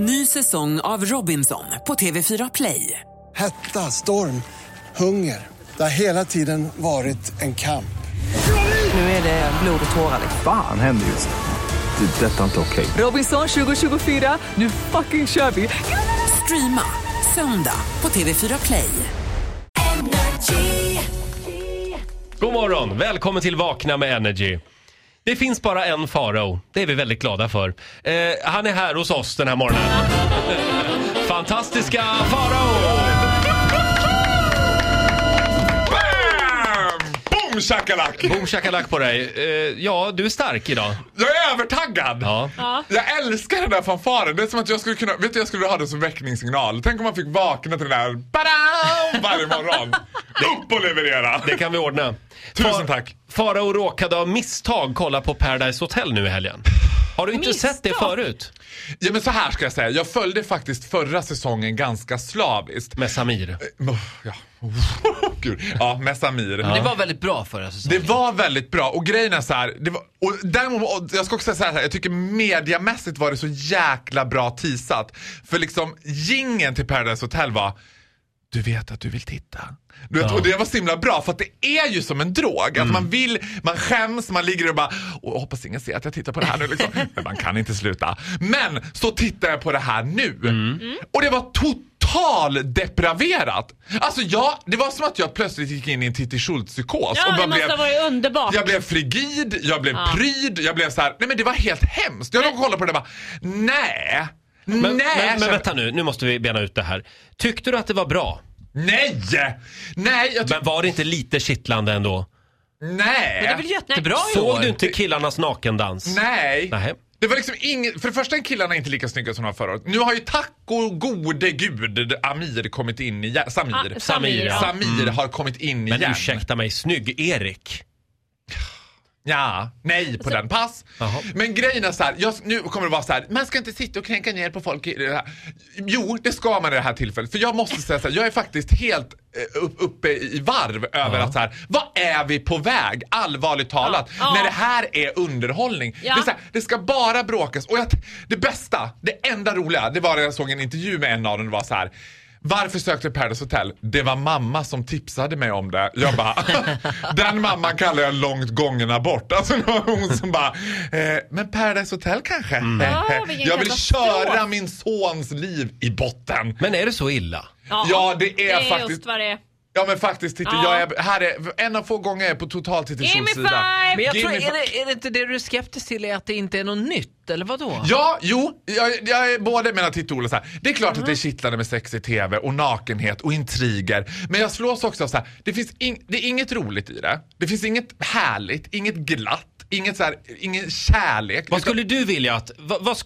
Ny säsong av Robinson på TV4 Play. Hetta, storm, hunger. Det har hela tiden varit en kamp. Nu är det blod och tårar. Fan händer just nu. Det. är Detta är inte okej. Robinson 2024, nu fucking kör vi! Streama söndag på TV4 Play. God morgon! Välkommen till Vakna med Energy. Det finns bara en Farao. Det är vi väldigt glada för. Eh, han är här hos oss den här morgonen. Fantastiska Farao! Boom shakalak! Boom shakalak på dig. Eh, ja, du är stark idag. Jag är övertaggad! Ja. Jag älskar den där fanfaren. Det är som att jag skulle kunna, vet du jag skulle vilja ha det som väckningssignal. Tänk om man fick vakna till den där badam, varje morgon. Upp och leverera! Det kan vi ordna. Tusen Fa- tack. Farao råkade av misstag kolla på Paradise Hotel nu i helgen. Har du inte sett det förut? Ja men så här ska jag säga, jag följde faktiskt förra säsongen ganska slaviskt. Med Samir. Oh, Ja, Gud. ja med Samir. Det var väldigt bra förra säsongen. Det var väldigt bra och grejen är så här, det var, och däremot, och jag ska också säga så här, jag tycker mediamässigt var det så jäkla bra teasat. För liksom gingen till Paradise Hotel var du vet att du vill titta. Du vet, Ja. Och det var så himla bra för att det är ju som en drog. Att man vill, man skäms, man ligger och bara Åh, hoppas ingen ser att jag tittar på det här nu liksom. Men man kan inte sluta. Men så tittar jag på det här nu. Och det var total depraverat. Alltså jag, det var som att jag plötsligt gick in i en Titti Schultz-psykos. Ja, och det måste blev, ha varit underbart. jag blev frigid, jag blev Ja. pryd, jag blev så här. nej men det var helt hemskt. Jag låg och kollade på det och bara, nej. Men, nej, men, men kände- vänta nu, nu måste vi bena ut det här. Tyckte du att det var bra? Nej! Nej, jag Men var det inte lite kittlande ändå? nej. Det är väl jättebra i Såg du inte killarnas nakendans? Nej. Nej. Det var liksom inget, för det första är killarna inte lika snygga som de var förra året. Nu har ju tack och gode gud Amir kommit in igen. Samir. Ah, Samir, ja. Samir har kommit in Men igen. ursäkta mig, snygg-Erik. Ja, nej på den. Pass. Jaha. Men grejen är så här, jag, nu kommer det vara så här, man ska inte sitta och kränka ner på folk i det här. Jo, det ska man i det här tillfället. För jag måste säga så här, jag är faktiskt helt eh, upp, uppe i varv över att så här, vad är vi på väg? Allvarligt talat. Ja. När det här är underhållning. Ja. Det, är så här, det ska bara bråkas. Och jag, det bästa, det enda roliga, det var när jag såg en intervju med en av dem. Det var så här. Varför sökte jag Paradise Hotel? Det var mamma som tipsade mig om det. Jag bara, den mamman kallar jag långt gången abort. Alltså det var hon som bara, eh, men Paradise Hotel kanske? Ja, vilken jag vill köra min sons liv i botten. Men är det så illa? Ja, det är, det är faktiskt. just vad det är. Ja men faktiskt Titti, Ja. jag är, här är en av få gånger jag är på totalt Titti sida. five! Men jag Give tror, me är, det, är det inte det du är skeptisk till är att det inte är något nytt, eller vadå? Ja, jo, jag, jag är både mellan Titti och Ola så här. Det är klart Mm. att det är kittlande med sex i TV och nakenhet och intriger. Men jag slås också av så här, det finns ing, det är inget roligt i det. Det finns inget härligt, inget glatt, inget så här, ingen kärlek. Vad skulle du vilja att... Vad, vad,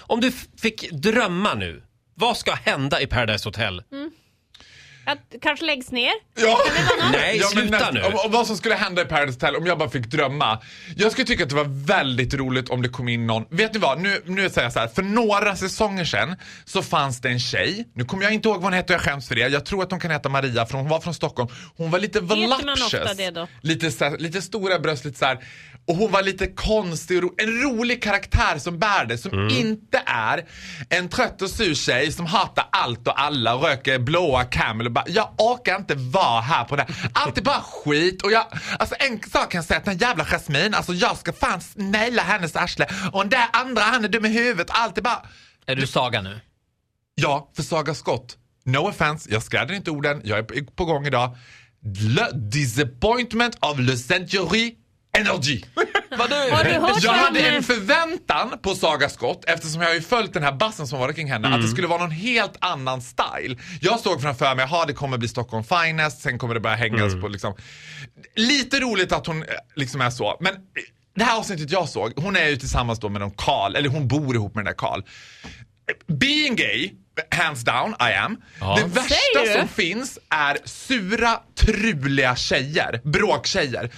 om du fick drömma nu, vad ska hända i Paradise Hotel? Att kanske läggs ner. Ja. Nej, men sluta näst- nu. Om, om vad som skulle hända i Paradise Hotel om jag bara fick drömma. Jag skulle tycka att det var väldigt roligt om det kom in någon. Vet ni vad? Nu, nu säger jag så här. För några säsonger sedan så fanns det en tjej. Nu kommer jag inte ihåg vad hon hette och jag skäms för det. Jag tror att hon kan heta Maria för hon var från Stockholm. Hon var lite man voluptuous. ofta det då? Lite, så här, lite stora bröst, lite så här. Och hon var lite konstig och ro- En rolig karaktär som bär det. Som inte är en trött och sur tjej som hatar allt och alla och röker blåa Camel och bara jag orkar inte vara här på det. Allt är bara skit och jag, alltså en sak kan jag säga att den jävla Jasmine, alltså jag ska fan naila hennes arsle och den där andra han är dum i huvudet, allt är bara Är du Saga nu? Ja, för Saga Scott. No offense, jag skräder inte orden. Jag är på gång idag. Le disappointment of le century energy. Jag hade en förväntan på Saga Scott eftersom jag har ju följt den här bassen som var kring henne att det skulle vara någon helt annan style. Jag såg framför mig, jaha det kommer bli Stockholm Finest, sen kommer det börja hängas på liksom. Lite roligt att hon eh, liksom är så, men eh, det här avsnittet jag såg, hon är ju tillsammans då med någon Karl, eller hon bor ihop med den där Karl. Being gay, hands down, I am. Ja. Det värsta som finns är sura, truliga tjejer, bråktjejer.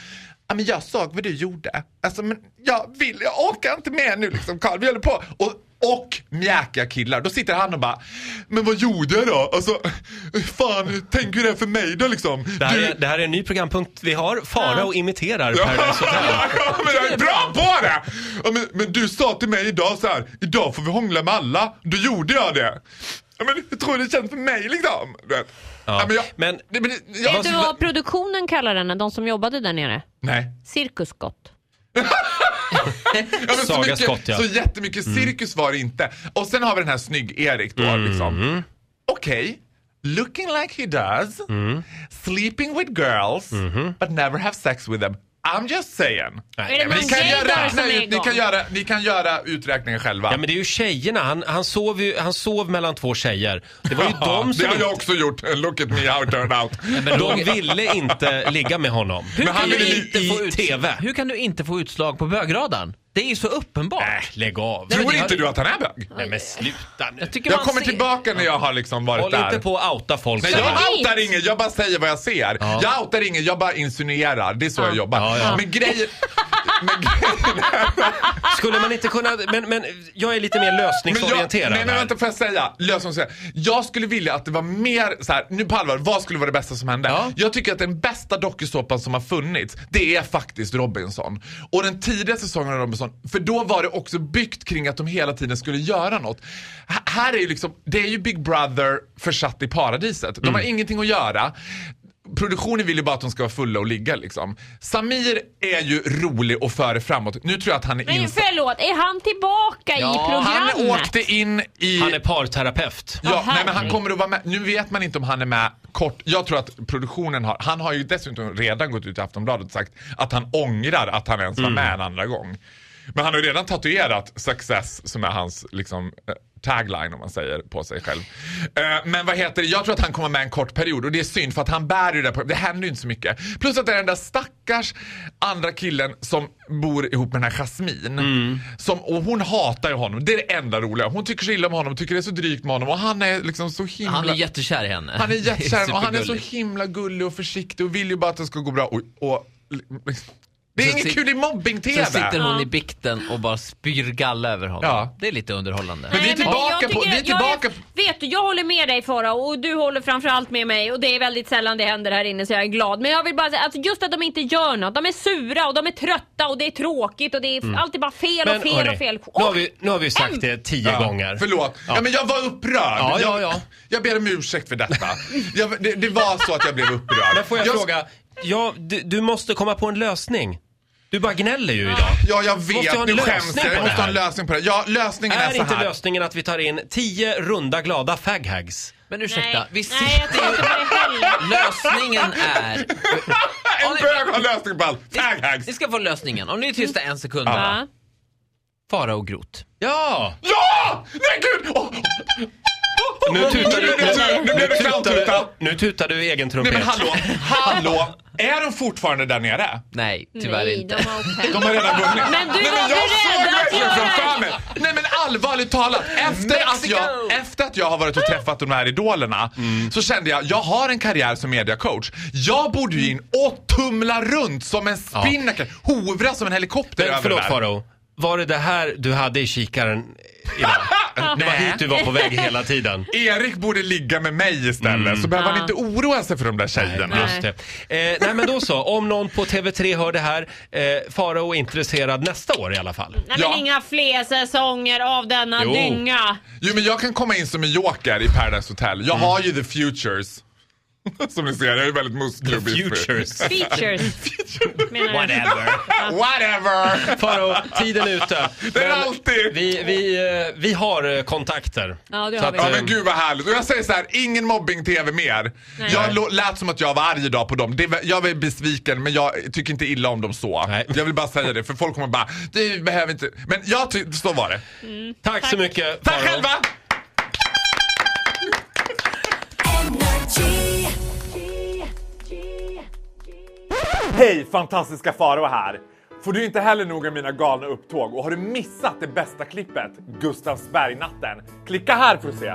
Ja, men jag såg vad du gjorde. Alltså, men jag vill, jag orkar inte mer nu liksom Karl. Vi håller på. Och och mjäkiga killar. Då sitter han och bara, men vad gjorde jag då? Alltså, fan, tänker du det för mig då liksom? Det här, Du- är, det här är en ny programpunkt vi har. Farao imiterar Ja, Paradise Hotel. ja, men jag är bra på det! Ja, men, men du sa till mig idag så här, idag får vi hångla med alla. Då gjorde jag det. Men jag tror det känns för mig liksom. Du vet. Ja, Ja, men jag, men- det, men, det- jag, Vet du vad produktionen kallar den, de som jobbade där nere? Nej. Cirkusskott. Ja, men så, mycket, Skott, ja. så jättemycket cirkus var det inte. Och sen har vi den här snygg-Erik då liksom. Okej, looking like he does, sleeping with girls, but never have sex with them. I'm just saying. Nej, det men Ni kan, göra, räkna ut, ni, kan göra, ni kan göra uträkningen själva. Ja men det är ju tjejerna, han, han, sov ju, han sov mellan två tjejer. Det var ju de det som har jag också gjort. Look at me how it turned out. de ville inte ligga med honom. Hur Men kan, han du ville inte i få ut, TV. hur kan du inte få utslag på bögradarn? Det är ju så uppenbart. Äh, lägg av. Nej, Tror det inte du att han är bög? Nej men sluta nu. Jag, tycker Jag man kommer ser- tillbaka när jag har liksom varit Håll där. inte på att outa folk Nej, så jag här. outar ingen, jag bara säger vad jag ser. Jag outar ingen, jag bara insinuerar. Det är så jag jobbar. Ja, ja. Men grejen... Skulle man inte kunna, men, men jag är lite mer men jag, lösningsorienterad nej men vänta får jag säga, lösningsorienterad. Jag skulle vilja att det var mer så här, nu på allvar, vad skulle vara det bästa som hände? Ja. Jag tycker att den bästa dokusåpan som har funnits, det är faktiskt Robinson. Och den tidiga säsongen av Robinson, för då var det också byggt kring att de hela tiden skulle göra något. H- här är ju liksom, det är ju Big Brother försatt i paradiset. De har ingenting att göra. Produktionen vill ju bara att de ska vara fulla och ligga liksom. Samir är ju rolig och före framåt. Nu tror jag att han är Men förlåt, är han tillbaka Ja, i programmet? Han åkte in i... Han är parterapeut. Ja, Åh, nej, men han kommer att vara med. Nu vet man inte om han är med kort. Jag tror att produktionen har, han har ju dessutom redan gått ut i Aftonbladet och sagt att han ångrar att han ens var med en andra gång. Men han har ju redan tatuerat success som är hans liksom eh, tagline om man säger på sig själv. Eh, men vad heter det, jag tror att han kommer med en kort period och det är synd för att han bär ju det där, det händer ju inte så mycket. Plus att det är den där stackars andra killen som bor ihop med den här Jasmine. Som, och hon hatar ju honom, det är det enda roliga. Hon tycker så illa om honom, tycker det är så drygt med honom och han är liksom så himla... Han är jättekär i henne. Han är jättekär och han är så himla gullig och försiktig och vill ju bara att det ska gå bra. Och, och, det är Så inget kul i mobbing-tv. Sen sitter hon Ja. i bikten och bara spyr galla över honom. Ja. Det är lite underhållande. Men vi är tillbaka jag på- vi är tillbaka Jag, vet du, jag håller med dig Farao och du håller framförallt med mig och det är väldigt sällan det händer här inne så jag är glad. Men jag vill bara säga att just att de inte gör något. De är sura och de är trötta och det är tråkigt och det är alltid bara fel och fel Mm. hörni, och fel. nu, har vi, nu har vi sagt det tio Ja, gånger. Förlåt. Ja. men jag var upprörd. Ja, ja, jag, ja. jag ber om ursäkt för detta. jag, det, det var så att jag blev upprörd. Men får jag, fråga, ja, du, du måste komma på en lösning. Du bara gnäller ju idag. Ja, jag Måste vet. ha en Nu skäms lösning jag. på Jag måste det ha en här? lösning på det. Ja, lösningen är, Är så inte här. lösningen att vi tar in tio runda glada faghags? Men ursäkta, Nej, vi nej jag sitter tror inte på det heller. Lösningen är... En bög har lösning på allt. Faghags. Ni ska få lösningen. Om ni är tysta en sekund. Ja. Fara och Grot. Ja! Ja! Nej gud! Åh! Nu tutar du, Nu nu blev det tutar nu tutar du egen Nej trumpet. men hallå, hallå! Är de fortfarande där nere? Nej, tyvärr Nej, inte. de har åkt hem. De har redan vunnit. Men du Nej, var jag beredd såg att göra framför det. mig. Nej men allvarligt talat, efter att, jag, efter att jag har varit och träffat de här idolerna Mm. så kände jag, jag har en karriär som mediacoach. Jag borde ju in och tumla runt som en spinnaker, hovra som en helikopter Men över förlåt det där. Faro, var det det här du hade i kikaren idag? Det var Nej. hit du var på väg hela tiden. Erik borde ligga med mig istället så behöver han inte oroa sig för de där tjejerna. Just det. Eh, nej men då så, om någon på TV3 hör det här, eh, Farao är intresserad nästa år i alla fall. Nej, Ja. men inga fler säsonger av denna Jo. dynga. Jo men jag kan komma in som en joker i Paradise Hotel. Jag har ju the futures. Som ni ser, jag är väldigt musklig och biffig. Futures. Features. Whatever. Whatever! Faro, tiden är ute. Det är Men alltid. Vi, vi, eh, vi har eh, kontakter. Ja, det Så har vi. att, Ja eh, men gud vad härligt. Och jag säger så här, ingen mobbing-tv mer. Nej. Jag lät som att jag var arg idag på dem. Det, jag var besviken men jag tycker inte illa om dem så. Nej. Jag vill bara säga det för folk kommer bara, du behöver inte. Men jag ty- så var det. Tack så mycket Tack Farao. själva! Hej, fantastiska Faro här! Får du inte heller nog av mina galna upptåg och har du missat det bästa klippet, Gustavsbergnatten? Klicka här för att se!